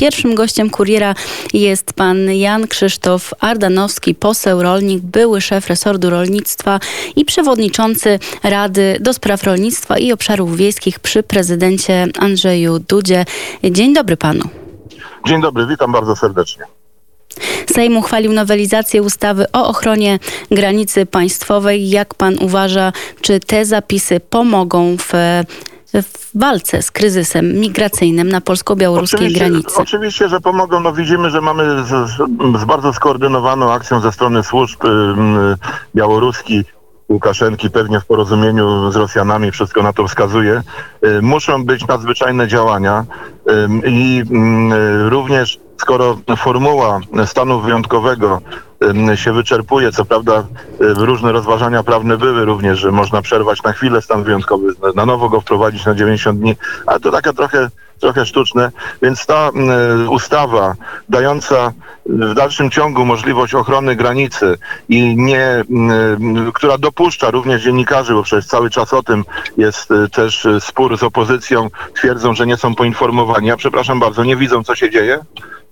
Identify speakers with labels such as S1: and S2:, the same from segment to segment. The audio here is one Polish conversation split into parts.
S1: Pierwszym gościem kuriera jest pan Jan Krzysztof Ardanowski, poseł rolnik, były szef resortu rolnictwa i przewodniczący Rady do Spraw Rolnictwa i Obszarów Wiejskich przy prezydencie Andrzeju Dudzie. Dzień dobry panu.
S2: Dzień dobry, witam bardzo serdecznie.
S1: Sejm uchwalił nowelizację ustawy o ochronie granicy państwowej. Jak pan uważa, czy te zapisy pomogą w, w walce z kryzysem migracyjnym na polsko-białoruskiej
S2: Oczywiście,
S1: granicy?
S2: oczywiście, że pomogą. No widzimy, że mamy z, z, bardzo skoordynowaną akcją ze strony służb ym, białoruskich. Łukaszenki pewnie w porozumieniu z Rosjanami, wszystko na to wskazuje, y, muszą być nadzwyczajne działania i ym, również skoro formuła stanu wyjątkowego się wyczerpuje, co prawda różne rozważania prawne były również, że można przerwać na chwilę stan wyjątkowy, na- nowo go wprowadzić na 90 dni, ale to taka trochę trochę sztuczne, więc ta ustawa dająca w dalszym ciągu możliwość ochrony granicy i nie, która dopuszcza również dziennikarzy, bo przecież cały czas o tym jest y, też y, spór z opozycją, twierdzą, że nie są poinformowani. Ja przepraszam bardzo, nie widzą co się dzieje,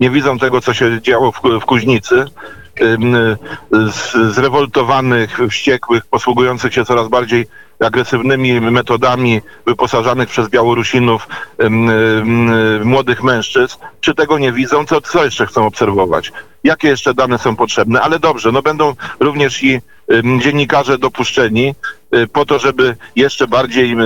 S2: nie widzą tego, co się działo w, w Kuźnicy. Y, Zrewoltowanych, wściekłych, posługujących się coraz bardziej agresywnymi metodami wyposażanych przez Białorusinów młodych mężczyzn, czy tego nie widzą, co, co jeszcze chcą obserwować? Jakie jeszcze dane są potrzebne? Ale dobrze, no będą również i dziennikarze dopuszczeni y, po to, żeby jeszcze bardziej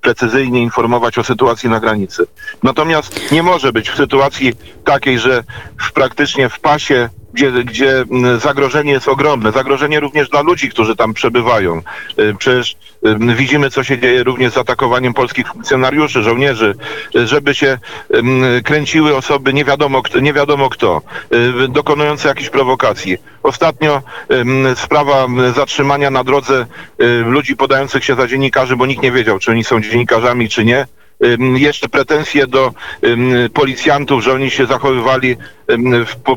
S2: precyzyjnie informować o sytuacji na granicy. Natomiast nie może być w sytuacji takiej, że w, praktycznie w pasie gdzie, gdzie zagrożenie jest ogromne. Zagrożenie również dla ludzi, którzy tam przebywają. Y, Przecież widzimy, co się dzieje również z atakowaniem polskich funkcjonariuszy, żołnierzy, żeby się kręciły osoby nie wiadomo, nie wiadomo kto, y, dokonujące jakichś prowokacji. Ostatnio sprawa ym, zatrzymania na drodze y, ludzi podających się za dziennikarzy, bo nikt nie wiedział, czy oni są dziennikarzami, czy nie. Jeszcze pretensje do policjantów, że oni się zachowywali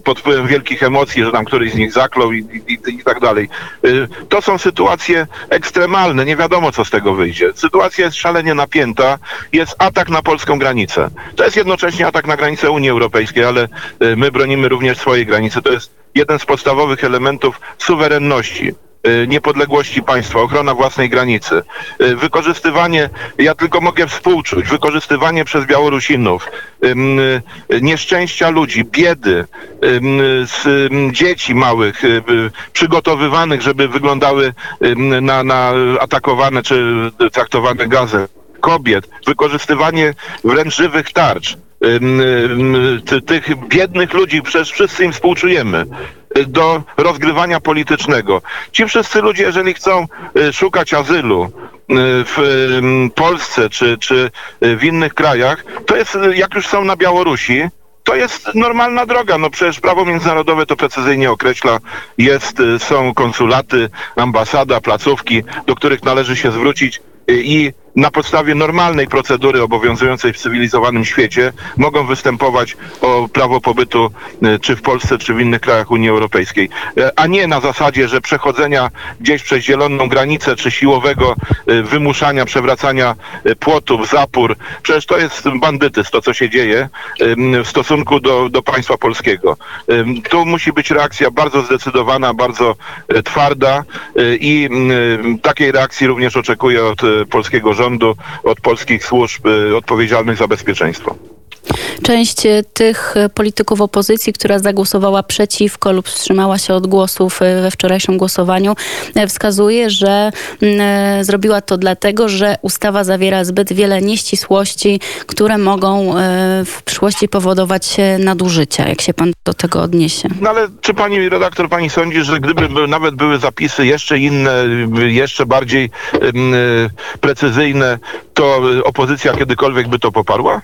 S2: pod wpływem wielkich emocji, że tam któryś z nich zaklął i, i, i, tak dalej. Y, To są sytuacje ekstremalne, nie wiadomo co z tego wyjdzie. Sytuacja jest szalenie napięta, jest atak na polską granicę. To jest jednocześnie atak na granicę Unii Europejskiej, ale y, my bronimy również swojej granicy. To jest jeden z podstawowych elementów suwerenności niepodległości państwa, ochrona własnej granicy, y, wykorzystywanie, ja tylko mogę współczuć, wykorzystywanie przez Białorusinów y, nieszczęścia ludzi, biedy, dzieci małych, y, y, przygotowywanych, żeby wyglądały na, na atakowane czy traktowane gazem kobiet, wykorzystywanie wręcz żywych tarcz. tych biednych ludzi, przecież wszyscy im współczujemy, y, do rozgrywania politycznego. Ci wszyscy ludzie, jeżeli chcą y, szukać azylu y, w Polsce czy, czy y, w innych krajach, to jest, jak już są na Białorusi, to jest normalna droga. No przecież prawo międzynarodowe to precyzyjnie określa. Jest, są konsulaty, ambasada, placówki, do których należy się zwrócić i na podstawie normalnej procedury obowiązującej w cywilizowanym świecie mogą występować o prawo pobytu y, czy w Polsce, czy w innych krajach Unii Europejskiej. Y, A nie na zasadzie, że przechodzenia gdzieś przez zieloną granicę, czy siłowego y, wymuszania, przewracania y, płotów, zapór. Przecież to jest bandytyzm, to co się dzieje w stosunku do, do państwa polskiego. Tu musi być reakcja bardzo zdecydowana, bardzo twarda i takiej reakcji również oczekuję od polskiego rządu, od polskich służb y, odpowiedzialnych za bezpieczeństwo.
S1: Część e, tych e, polityków opozycji, która zagłosowała przeciwko lub wstrzymała się od głosów e, we wczorajszym głosowaniu, wskazuje, że mm, zrobiła to dlatego, że ustawa zawiera zbyt wiele nieścisłości, które mogą w przyszłości powodować nadużycia. Jak się pan do tego odniesie?
S2: No ale czy pani redaktor, pani sądzi, że gdyby by, nawet były zapisy jeszcze inne, jeszcze bardziej y, precyzyjne, to opozycja kiedykolwiek by to poparła?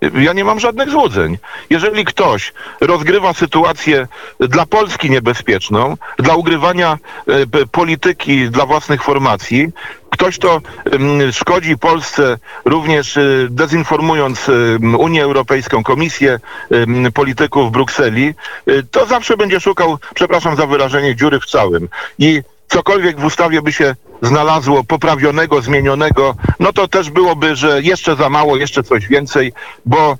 S2: Ja nie mam żadnych złudzeń. Jeżeli ktoś rozgrywa sytuację dla Polski niebezpieczną, dla ugrywania e, polityki dla własnych formacji, ktoś to szkodzi Polsce również y, dezinformując ym, Unię Europejską, Komisję polityków w Brukseli, to zawsze będzie szukał, przepraszam za wyrażenie, dziury w całym. I cokolwiek w ustawie by się znalazło poprawionego, zmienionego, no to też byłoby, że jeszcze za mało, jeszcze coś więcej, bo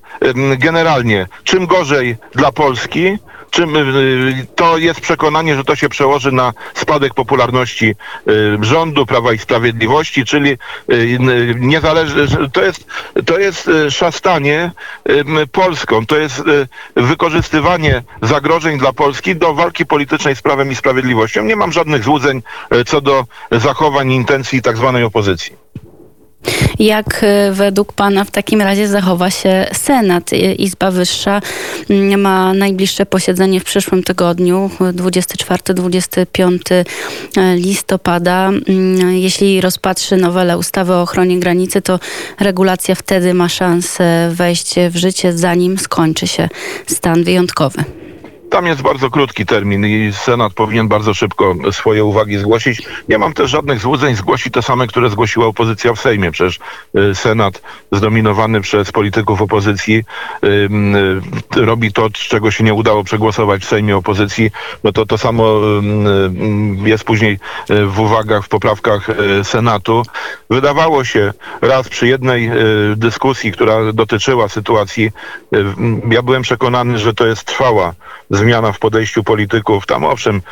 S2: generalnie czym gorzej dla Polski, czym y, to jest przekonanie, że to się przełoży na spadek popularności y, rządu Prawa i Sprawiedliwości, czyli y, n- niezależne, że to jest, to jest szastanie Polską, to jest wykorzystywanie zagrożeń dla Polski do walki politycznej z Prawem i Sprawiedliwością. Nie mam żadnych złudzeń co do zachowań intencji tak zwanej opozycji.
S1: Jak e, według pana w takim razie zachowa się Senat? I- Izba Wyższa mm, ma najbliższe posiedzenie w przyszłym tygodniu, 24-25 listopada. Mm, Jeśli rozpatrzy nowelę ustawy o ochronie granicy, to regulacja wtedy ma szansę wejść w życie, zanim skończy się stan wyjątkowy.
S2: Tam jest bardzo krótki termin i Senat powinien bardzo szybko swoje uwagi zgłosić. Nie mam też żadnych złudzeń, zgłosi te same, które zgłosiła opozycja w Sejmie. Przecież y, Senat zdominowany przez polityków opozycji ym, y, robi to, czego się nie udało przegłosować w Sejmie opozycji. No to to samo jest później y, w uwagach, w poprawkach y, Senatu. Wydawało się raz przy jednej y, dyskusji, która dotyczyła sytuacji, y, ja byłem przekonany, że to jest trwała zmiana w podejściu polityków. Tam owszem,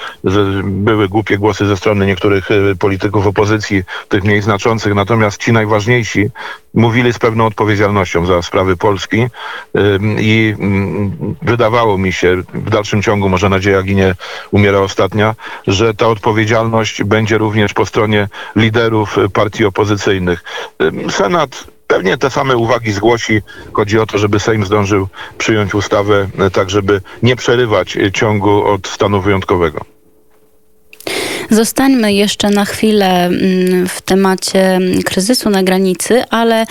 S2: były głupie głosy ze strony niektórych y, polityków opozycji, tych mniej znaczących, natomiast ci najważniejsi mówili z pewną odpowiedzialnością za sprawy Polski i ym, wydawało mi się, w dalszym ciągu, może nadzieja ginie, umiera ostatnia, że ta odpowiedzialność będzie również po stronie liderów y, partii opozycyjnych. Senat Pewnie te same uwagi zgłosi. Chodzi o to, żeby Sejm zdążył przyjąć ustawę e, tak, żeby nie przerywać e, ciągu od stanu wyjątkowego.
S1: Zostańmy jeszcze na chwilę mm, w temacie kryzysu na granicy, ale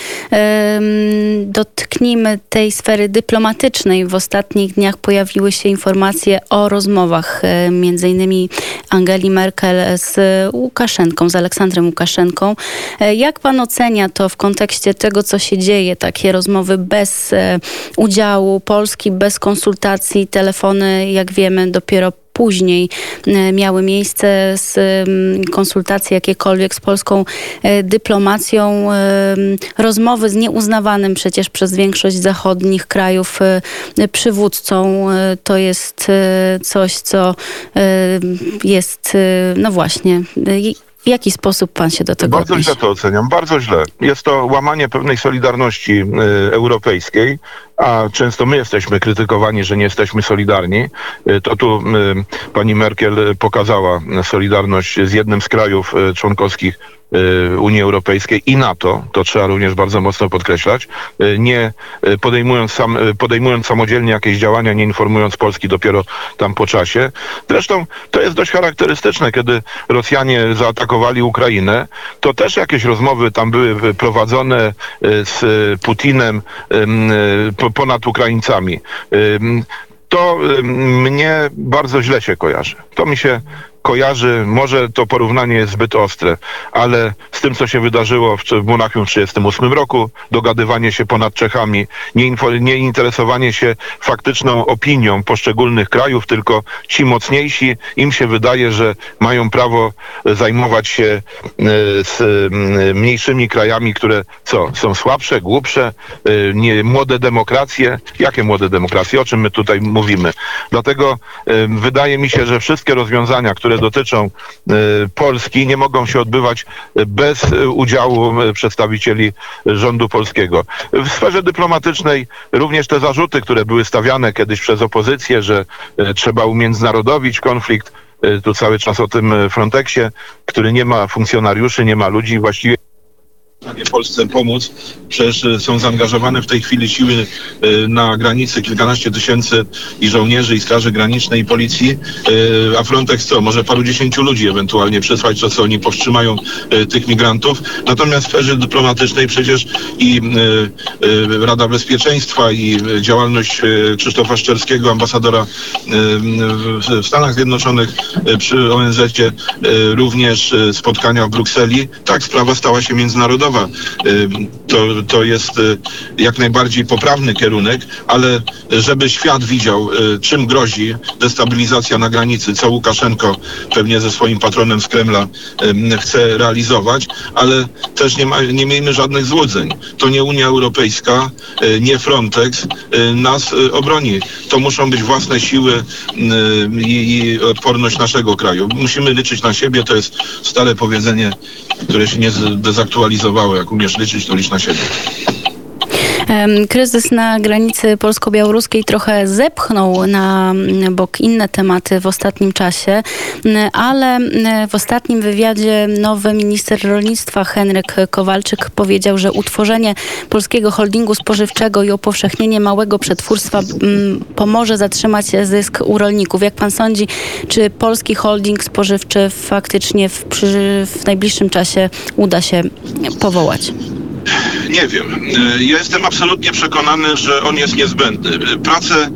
S1: dotknijmy tej sfery dyplomatycznej. W ostatnich dniach pojawiły się informacje o rozmowach e, między innymi Angeli Merkel z Łukaszenką, z Aleksandrem Łukaszenką. E, Jak pan ocenia to w kontekście tego, co się dzieje? Takie rozmowy bez e, udziału Polski, bez konsultacji, telefony, jak wiemy, dopiero później e, miały miejsce z mm, konsultacje jakiekolwiek z polską e, dyplomacją, e, rozmowy z nieuznawanym przecież przez większość zachodnich krajów przywódcą. To jest coś, co jest, no właśnie, w jaki sposób pan się do tego
S2: Bardzo
S1: odniesie?
S2: źle to oceniam, bardzo źle. Jest to łamanie pewnej solidarności y, europejskiej, a często my jesteśmy krytykowani, że nie jesteśmy solidarni. Y, to tu y, pani Merkel pokazała solidarność z jednym z krajów y, członkowskich Unii Europejskiej i NATO, to trzeba również bardzo mocno podkreślać, nie podejmując, sam, podejmując samodzielnie jakieś działania, nie informując Polski dopiero tam po czasie. Zresztą to jest dość charakterystyczne, kiedy Rosjanie zaatakowali Ukrainę, to też jakieś rozmowy tam były prowadzone z Putinem ponad Ukraińcami. To mnie bardzo źle się kojarzy. To mi się kojarzy, może to porównanie jest zbyt ostre, ale z tym, co się wydarzyło w, w Monachium w 1938 roku, dogadywanie się ponad Czechami, nie, info, nie interesowanie się faktyczną opinią poszczególnych krajów, tylko ci mocniejsi, im się wydaje, że mają prawo zajmować się e, z mniejszymi krajami, które co, są słabsze, głupsze, e, nie, młode demokracje. Jakie młode demokracje? O czym my tutaj mówimy? Dlatego e, wydaje mi się, że wszystkie rozwiązania, które dotyczą e, Polski, nie mogą się odbywać e, bez e, udziału przedstawicieli rządu polskiego. W sferze dyplomatycznej również te zarzuty, które były stawiane kiedyś przez opozycję, że trzeba umiędzynarodowić konflikt, tu cały czas o tym Frontexie, który nie ma funkcjonariuszy, nie ma ludzi, właściwie stanie Polsce pomóc. Przecież e, są zaangażowane w tej chwili siły e, na granicy kilkanaście tysięcy i żołnierzy, i straży granicznej, i policji. E, A Frontex co? Może paru dziesięciu ludzi ewentualnie przesłać, co oni powstrzymają tych migrantów. Natomiast w sferze dyplomatycznej przecież i Rada Bezpieczeństwa i działalność Krzysztofa Szczerskiego, ambasadora w Stanach Zjednoczonych przy ONZ-cie, również spotkania w Brukseli. Tak, sprawa stała się międzynarodowa. To, to jest jak najbardziej poprawny kierunek, ale żeby świat widział, czym grozi destabilizacja na granicy, co Łukaszenko pewnie ze swoim patronem z Kremla chce realizować, ale też nie, ma, nie miejmy żadnych złudzeń. To nie Unia Europejska, nie Frontex nas obroni. To muszą być własne siły i, i odporność naszego kraju. Musimy liczyć na siebie, to jest stare powiedzenie, które się nie Jak umiesz liczyć, to licz na siebie.
S1: Kryzys na granicy polsko-białoruskiej trochę zepchnął na bok inne tematy w ostatnim czasie, ale w ostatnim wywiadzie nowy minister rolnictwa Henryk Kowalczyk powiedział, że utworzenie polskiego holdingu spożywczego i upowszechnienie małego przetwórstwa pomoże zatrzymać zysk u rolników. Jak pan sądzi, czy polski holding spożywczy faktycznie w, przy, w najbliższym czasie uda się powołać?
S2: Nie wiem. E, ja jestem absolutnie przekonany, że on jest niezbędny. Prace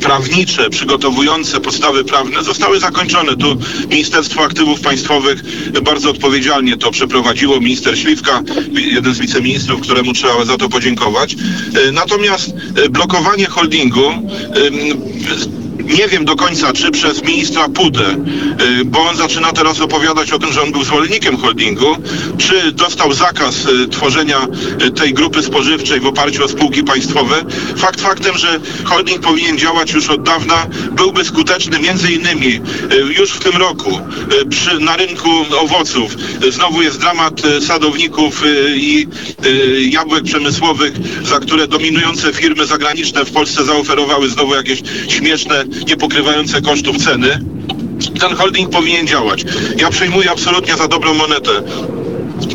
S2: prawnicze przygotowujące podstawy prawne zostały zakończone. Tu Ministerstwo Aktywów Państwowych bardzo odpowiedzialnie to przeprowadziło. Minister Śliwka, jeden z wiceministrów, któremu trzeba za to podziękować. E, natomiast e, blokowanie holdingu nie wiem do końca, czy przez ministra Pudę, y, bo on zaczyna teraz opowiadać o tym, że on był zwolennikiem holdingu, czy dostał zakaz y, tworzenia y, tej grupy spożywczej w oparciu o spółki państwowe. Fakt faktem, że holding powinien działać już od dawna, byłby skuteczny między innymi już w tym roku przy, na rynku owoców. Znowu jest dramat sadowników i jabłek przemysłowych, za które dominujące firmy zagraniczne w Polsce zaoferowały znowu jakieś śmieszne nie pokrywające kosztów ceny, ten holding powinien działać. Ja przyjmuję absolutnie za dobrą monetę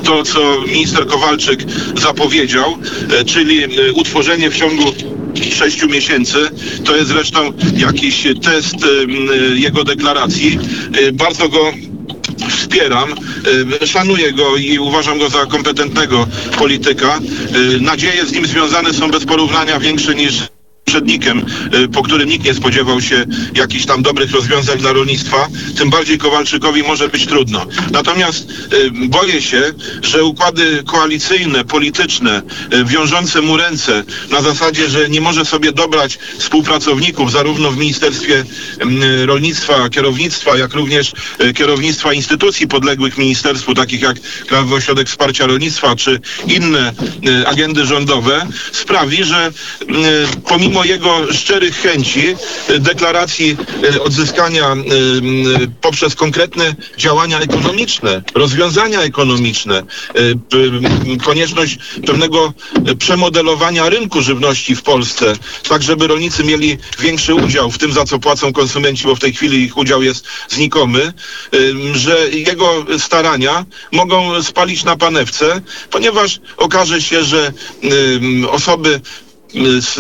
S2: to, co minister Kowalczyk zapowiedział, e, czyli e, utworzenie w ciągu sześciu miesięcy. To jest zresztą jakiś test e, jego deklaracji. Bardzo go wspieram, szanuję go i uważam go za kompetentnego polityka. Nadzieje z nim związane są bez porównania większe niż poprzednikiem, y, po którym nikt nie spodziewał się jakichś tam dobrych rozwiązań dla rolnictwa, tym bardziej Kowalczykowi może być trudno. Natomiast y, boję się, że układy koalicyjne, polityczne, y, wiążące mu ręce na zasadzie, że nie może sobie dobrać współpracowników zarówno w Ministerstwie Rolnictwa, kierownictwa, jak również kierownictwa instytucji podległych ministerstwu, takich jak Krajowy Ośrodek Wsparcia Rolnictwa, czy inne agendy rządowe, sprawi, że pomimo jego szczerych chęci, e, deklaracji e, odzyskania e, poprzez konkretne działania ekonomiczne, rozwiązania ekonomiczne, konieczność pewnego przemodelowania rynku żywności w Polsce, tak żeby rolnicy mieli większy udział w tym, za co płacą konsumenci, bo w tej chwili ich udział jest znikomy, że jego starania mogą spalić na panewce, ponieważ okaże się, że osoby z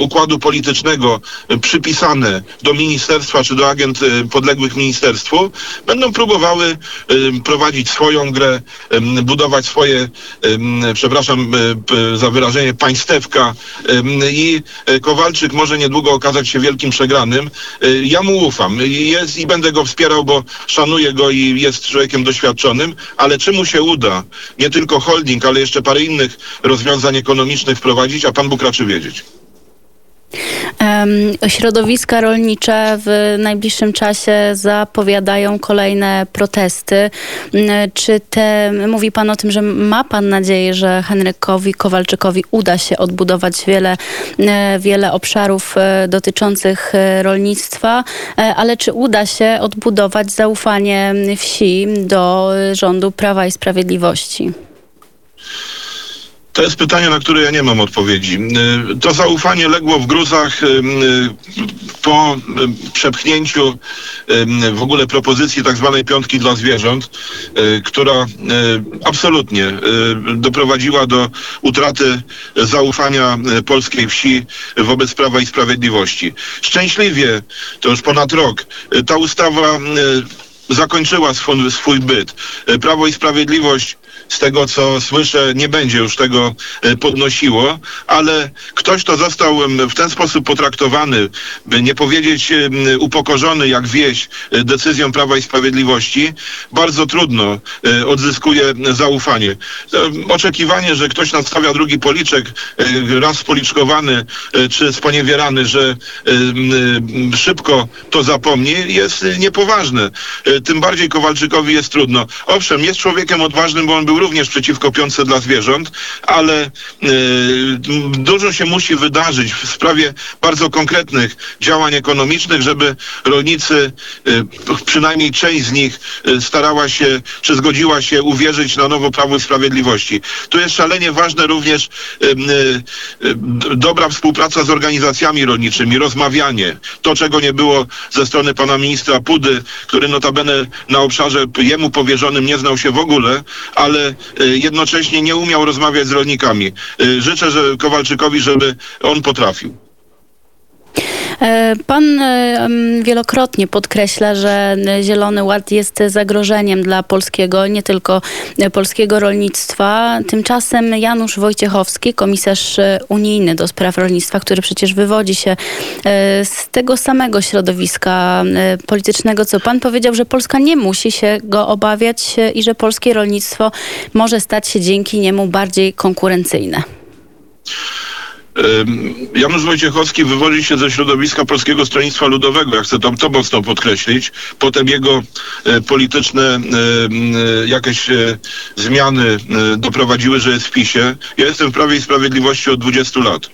S2: układu politycznego przypisane do ministerstwa czy do agent e, podległych ministerstwu będą próbowały e, prowadzić swoją grę, budować swoje, przepraszam e, za wyrażenie, państewka. I Kowalczyk może niedługo okazać się wielkim przegranym. Ja mu ufam. Jest, i będę go wspierał, bo szanuję go i jest człowiekiem doświadczonym, ale czy mu się uda nie tylko holding, ale jeszcze parę innych rozwiązań ekonomicznych wprowadzić, a Pan Bóg raczy wie wiedzieć.
S1: Środowiska rolnicze w najbliższym czasie zapowiadają kolejne protesty. Czy te, mówi Pan o tym, że ma Pan nadzieję, że Henrykowi Kowalczykowi uda się odbudować wiele, e, wiele obszarów e, dotyczących e, rolnictwa, ale czy uda się odbudować zaufanie wsi do rządu Prawa i Sprawiedliwości?
S2: To jest pytanie, na które ja nie mam odpowiedzi. Y, to zaufanie legło w gruzach y, y, po przepchnięciu w ogóle propozycji tak zwanej piątki dla zwierząt, która absolutnie doprowadziła do utraty zaufania polskiej wsi wobec Prawa i Sprawiedliwości. Szczęśliwie, to już ponad rok, ta ustawa zakończyła swój, swój byt. Prawo i Sprawiedliwość z tego co słyszę, nie będzie już tego e, podnosiło, ale ktoś, kto został w ten sposób potraktowany, by nie powiedzieć upokorzony jak wieś e, decyzją Prawa i Sprawiedliwości, bardzo trudno e, odzyskuje zaufanie. Oczekiwanie, że ktoś nadstawia drugi policzek, raz spoliczkowany e, czy sponiewierany, że szybko to zapomni, jest niepoważne. Tym bardziej Kowalczykowi jest trudno. Owszem, jest człowiekiem odważnym, bo on był również przeciwko piątce dla zwierząt, ale m, dużo się musi wydarzyć w sprawie bardzo konkretnych działań ekonomicznych, żeby rolnicy, e, przynajmniej część z nich e, starała się, czy zgodziła się uwierzyć na nowo Prawo Sprawiedliwości. Tu jest szalenie ważne również dobra współpraca z organizacjami rolniczymi, rozmawianie. To, czego nie było ze strony pana ministra Pudy, który notabene na obszarze jemu powierzonym nie znał się w ogóle, ale jednocześnie nie umiał rozmawiać z rolnikami. E, Życzę że Kowalczykowi, żeby on potrafił.
S1: E, Pan e, wielokrotnie podkreśla, że e, Zielony Ład jest zagrożeniem dla polskiego, nie tylko polskiego rolnictwa. Tymczasem Janusz Wojciechowski, komisarz unijny do spraw rolnictwa, który przecież wywodzi się z tego samego środowiska politycznego, co pan powiedział, że Polska nie musi się go obawiać i że polskie rolnictwo może stać się dzięki niemu bardziej konkurencyjne.
S2: Janusz Wojciechowski wywodzi się ze środowiska Polskiego Stronnictwa Ludowego. Ja chcę to, to mocno podkreślić. Potem jego e, polityczne e, e, jakieś zmiany doprowadziły, że jest w PiSie. Ja jestem w Prawie i Sprawiedliwości od 20 lat.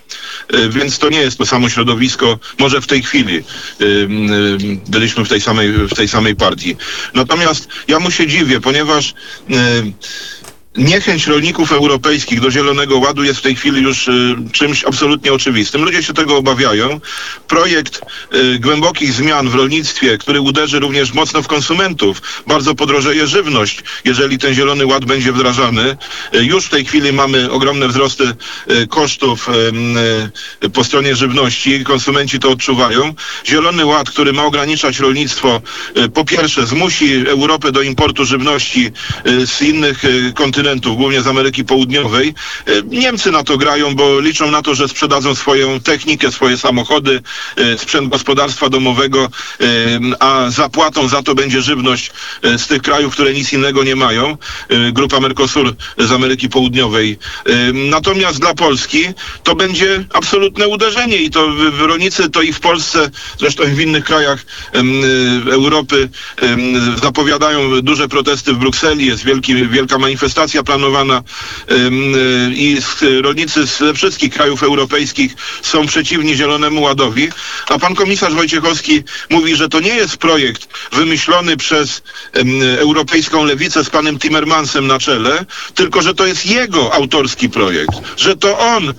S2: Więc to nie jest to samo środowisko. Może w tej chwili byliśmy w tej samej, w tej samej partii. Natomiast ja mu się dziwię, ponieważ Niechęć rolników europejskich do Zielonego Ładu jest w tej chwili już y, czymś absolutnie oczywistym. Ludzie się tego obawiają. Projekt y, głębokich zmian w rolnictwie, który uderzy również mocno w konsumentów, bardzo podrożeje żywność, jeżeli ten Zielony Ład będzie wdrażany. Y, już w tej chwili mamy ogromne wzrosty y, kosztów y, y, po stronie żywności. Konsumenci to odczuwają. Zielony Ład, który ma ograniczać rolnictwo, po pierwsze zmusi Europę do importu żywności z innych y, kontynentów, głównie z Ameryki Południowej. Y, Niemcy na to grają, bo liczą na to, że sprzedadzą swoją technikę, swoje samochody, y, sprzęt gospodarstwa domowego, y, a zapłatą za to będzie żywność z tych krajów, które nic innego nie mają. Grupa Mercosur z Ameryki Południowej. Natomiast dla Polski to będzie absolutne uderzenie i to rolnicy to i w Polsce, zresztą w innych krajach Europy zapowiadają duże protesty w Brukseli, jest wielki, wielka manifestacja planowana y, i rolnicy ze wszystkich krajów europejskich są przeciwni Zielonemu Ładowi, a pan komisarz Wojciechowski mówi, że to nie jest projekt wymyślony przez europejską lewicę z panem Timmermansem na czele, tylko że to jest jego autorski projekt, że to on, e,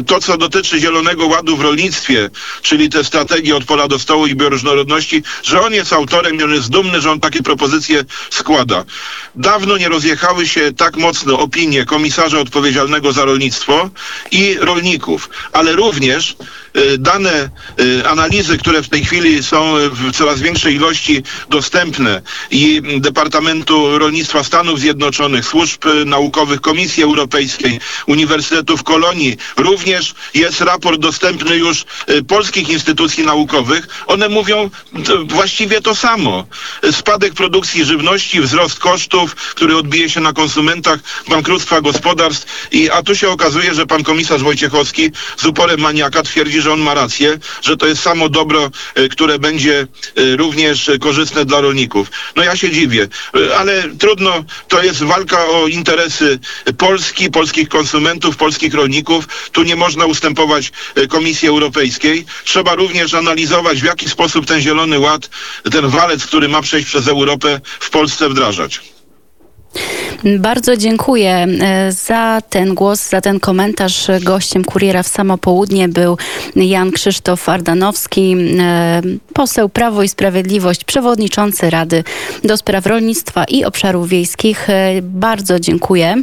S2: e, to co dotyczy Zielonego Ładu w rolnictwie, czyli te strategie od pola do stołu i bioróżnorodności, że on jest autorem on jest dumny, że on takie propozycje składa. Dawno nie rozjechały się tak mocno opinie komisarza odpowiedzialnego za rolnictwo i rolników, ale również dane e, analizy, które w tej chwili są w coraz większej ilości dostępne i mm, Departamentu Rolnictwa Stanów Zjednoczonych, służb e, naukowych Komisji Europejskiej, Uniwersytetów Kolonii, również jest raport dostępny już polskich instytucji naukowych. One mówią właściwie to samo. Spadek produkcji żywności, wzrost kosztów, który odbije się na konsumentach, bankructwa gospodarstw. I, a tu się okazuje, że pan komisarz Wojciechowski z uporem maniaka twierdzi, że on ma rację, że to jest samo dobro, e, które będzie e, również korzystne dla rolników. No ja się dziwię, e, ale trudno, to jest walka o interesy Polski, polskich konsumentów, polskich rolników. Tu nie można ustępować Komisji Europejskiej. Trzeba również analizować, w jaki sposób ten Zielony Ład, ten walec, który ma przejść przez Europę, w Polsce wdrażać.
S1: Bardzo dziękuję e, za ten głos, za ten komentarz. Gościem Kuriera w samo południe był Jan Krzysztof Ardanowski, e, poseł Prawo i Sprawiedliwość, przewodniczący Rady do Spraw Rolnictwa i Obszarów Wiejskich. E, Bardzo dziękuję.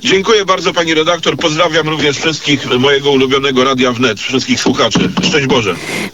S2: Dziękuję bardzo pani redaktor. Pozdrawiam również wszystkich mojego ulubionego Radia Wnet, wszystkich słuchaczy. Szczęść Boże.